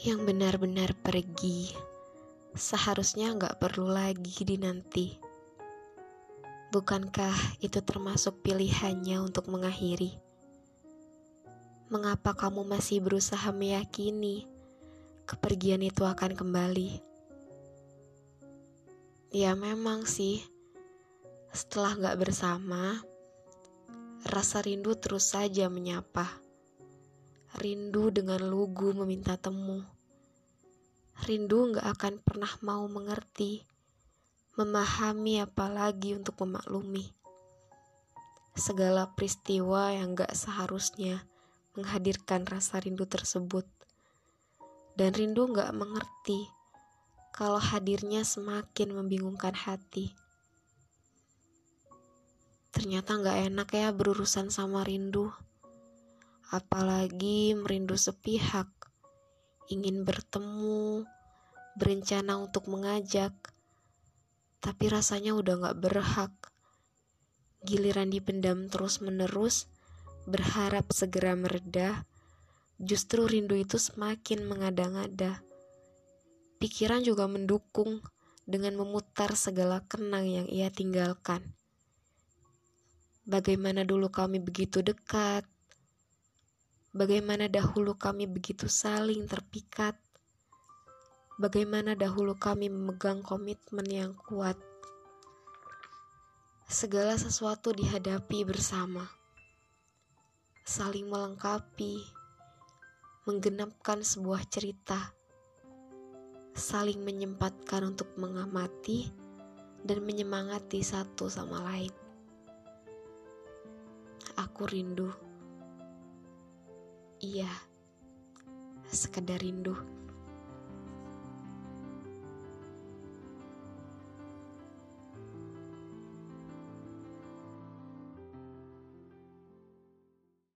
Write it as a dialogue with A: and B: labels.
A: yang benar-benar pergi seharusnya nggak perlu lagi dinanti. Bukankah itu termasuk pilihannya untuk mengakhiri? Mengapa kamu masih berusaha meyakini kepergian itu akan kembali? Ya memang sih, setelah nggak bersama, rasa rindu terus saja menyapa. Rindu dengan lugu meminta temu rindu gak akan pernah mau mengerti, memahami apalagi untuk memaklumi. Segala peristiwa yang gak seharusnya menghadirkan rasa rindu tersebut. Dan rindu gak mengerti kalau hadirnya semakin membingungkan hati. Ternyata gak enak ya berurusan sama rindu. Apalagi merindu sepihak ingin bertemu, berencana untuk mengajak, tapi rasanya udah gak berhak. Giliran dipendam terus-menerus, berharap segera meredah, justru rindu itu semakin mengada-ngada. Pikiran juga mendukung dengan memutar segala kenang yang ia tinggalkan. Bagaimana dulu kami begitu dekat, Bagaimana dahulu kami begitu saling terpikat. Bagaimana dahulu kami memegang komitmen yang kuat. Segala sesuatu dihadapi bersama. Saling melengkapi, menggenapkan sebuah cerita. Saling menyempatkan untuk mengamati dan menyemangati satu sama lain. Aku rindu. Iya, sekedar rindu.